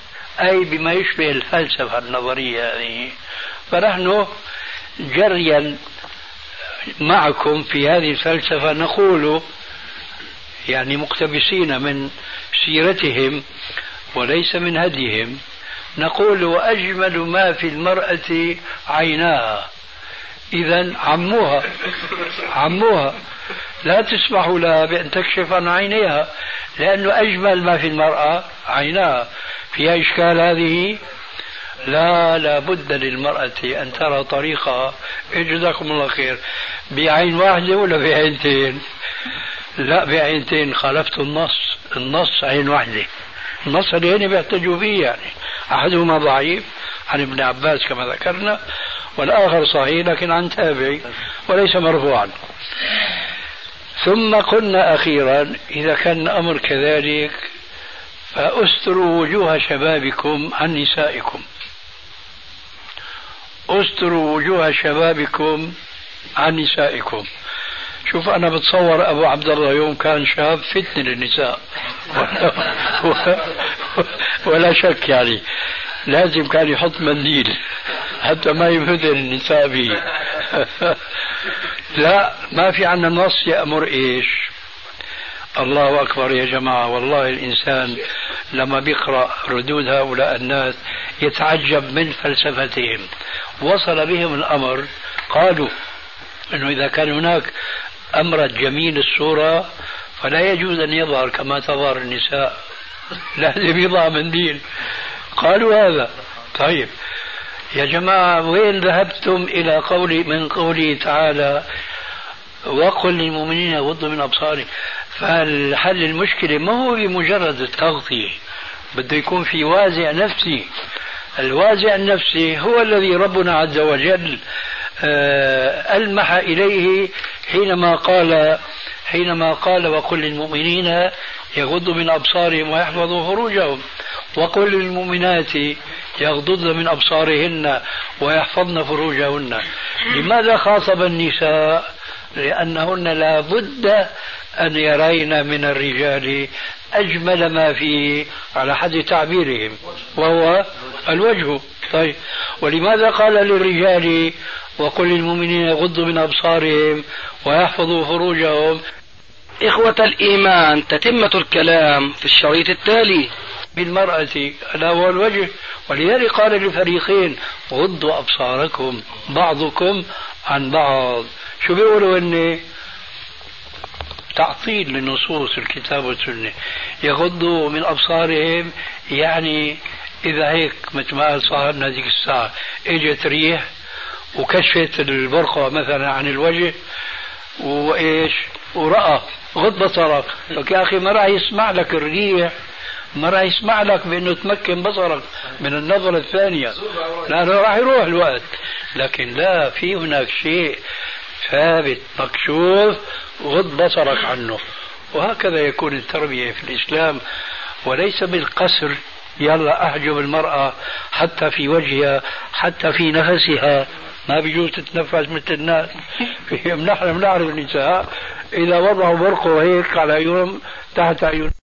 أي بما يشبه الفلسفة النظرية هذه. فنحن جريا معكم في هذه الفلسفة نقول يعني مقتبسين من سيرتهم وليس من هديهم. نقول وأجمل ما في المرأة عيناها. إذا عموها عموها لا تسمح لها بأن تكشف عن عينيها لأنه أجمل ما في المرأة عيناها. فيها إشكال هذه؟ لا لا بد للمرأة أن ترى طريقها. جزاكم الله خير. بعين واحدة ولا بعينتين؟ لا بعينتين. خالفت النص. النص عين واحدة. النص اللي هنا بيحتجوا فيه يعني. أحدهما ضعيف. عن ابن عباس كما ذكرنا. والآخر صحيح لكن عن تابعي وليس مرفوعا. ثم قلنا أخيرا إذا كان الأمر كذلك فأستروا وجوه شبابكم عن نسائكم. أستروا وجوه شبابكم عن نسائكم. شوف أنا بتصور أبو عبد الله يوم كان شاب فتن للنساء. ولا شك يعني. لازم كان يحط منديل حتى ما ينفتن النساء به. لا ما في عنا نص يأمر إيش؟ الله أكبر يا جماعة والله الإنسان لما بيقرأ ردود هؤلاء الناس يتعجب من فلسفتهم. وصل بهم الأمر قالوا أنه إذا كان هناك أمر جميل الصورة فلا يجوز أن يظهر كما تظهر النساء. لازم يضع منديل قالوا هذا. طيب يا جماعة وين ذهبتم إلى قولي من قوله تعالى وقل للمؤمنين يغضوا من أبصارهم. فالحل المشكلة؟ ما هو بمجرد التغطية. بده يكون في وازع نفسي. الوازع النفسي هو الذي ربنا عز وجل آه، ألمح إليه حينما قال حينما قال وقل للمؤمنين يغضوا من أبصارهم ويحفظوا فروجهم. وقل للمؤمنات يغضضن من أبصارهن ويحفظن فروجهن. لماذا خاطب النساء؟ لأنهن لا بد أن يرين من الرجال أجمل ما فيه على حد تعبيرهم وهو الوجه. طيب ولماذا قال للرجال وقل للمؤمنين يغضوا من أبصارهم ويحفظوا فروجهم؟ إخوة الإيمان تتمة الكلام في الشريط التالي. بالمرأة ألا هو الوجه. ولذلك قال للفريقين غضوا أبصاركم بعضكم عن بعض. شو بيقولوا إني تعطيل لنصوص الكتاب والسنة. يغضوا من أبصارهم يعني إذا هيك مثل ما قال صاحبنا هذيك الساعة إجت ريح وكشفت البرقع مثلا عن الوجه وإيش؟ ورأى غض بصرك لك يا أخي ما راح يسمع لك الريح ما راح يسمع لك بأنه تمكن بصرك من النظرة الثانية. لأنه راح يروح الوقت. لكن لا في هناك شيء ثابت مكشوف غض بصرك عنه. وهكذا يكون التربية في الإسلام وليس بالقسر يلا أحجب المرأة حتى في وجهها حتى في نفسها. ما بيجوز تتنفس مثل الناس. نحن بنعرف النساء إذا وضعوا برقه هيك على يوم تحت عيون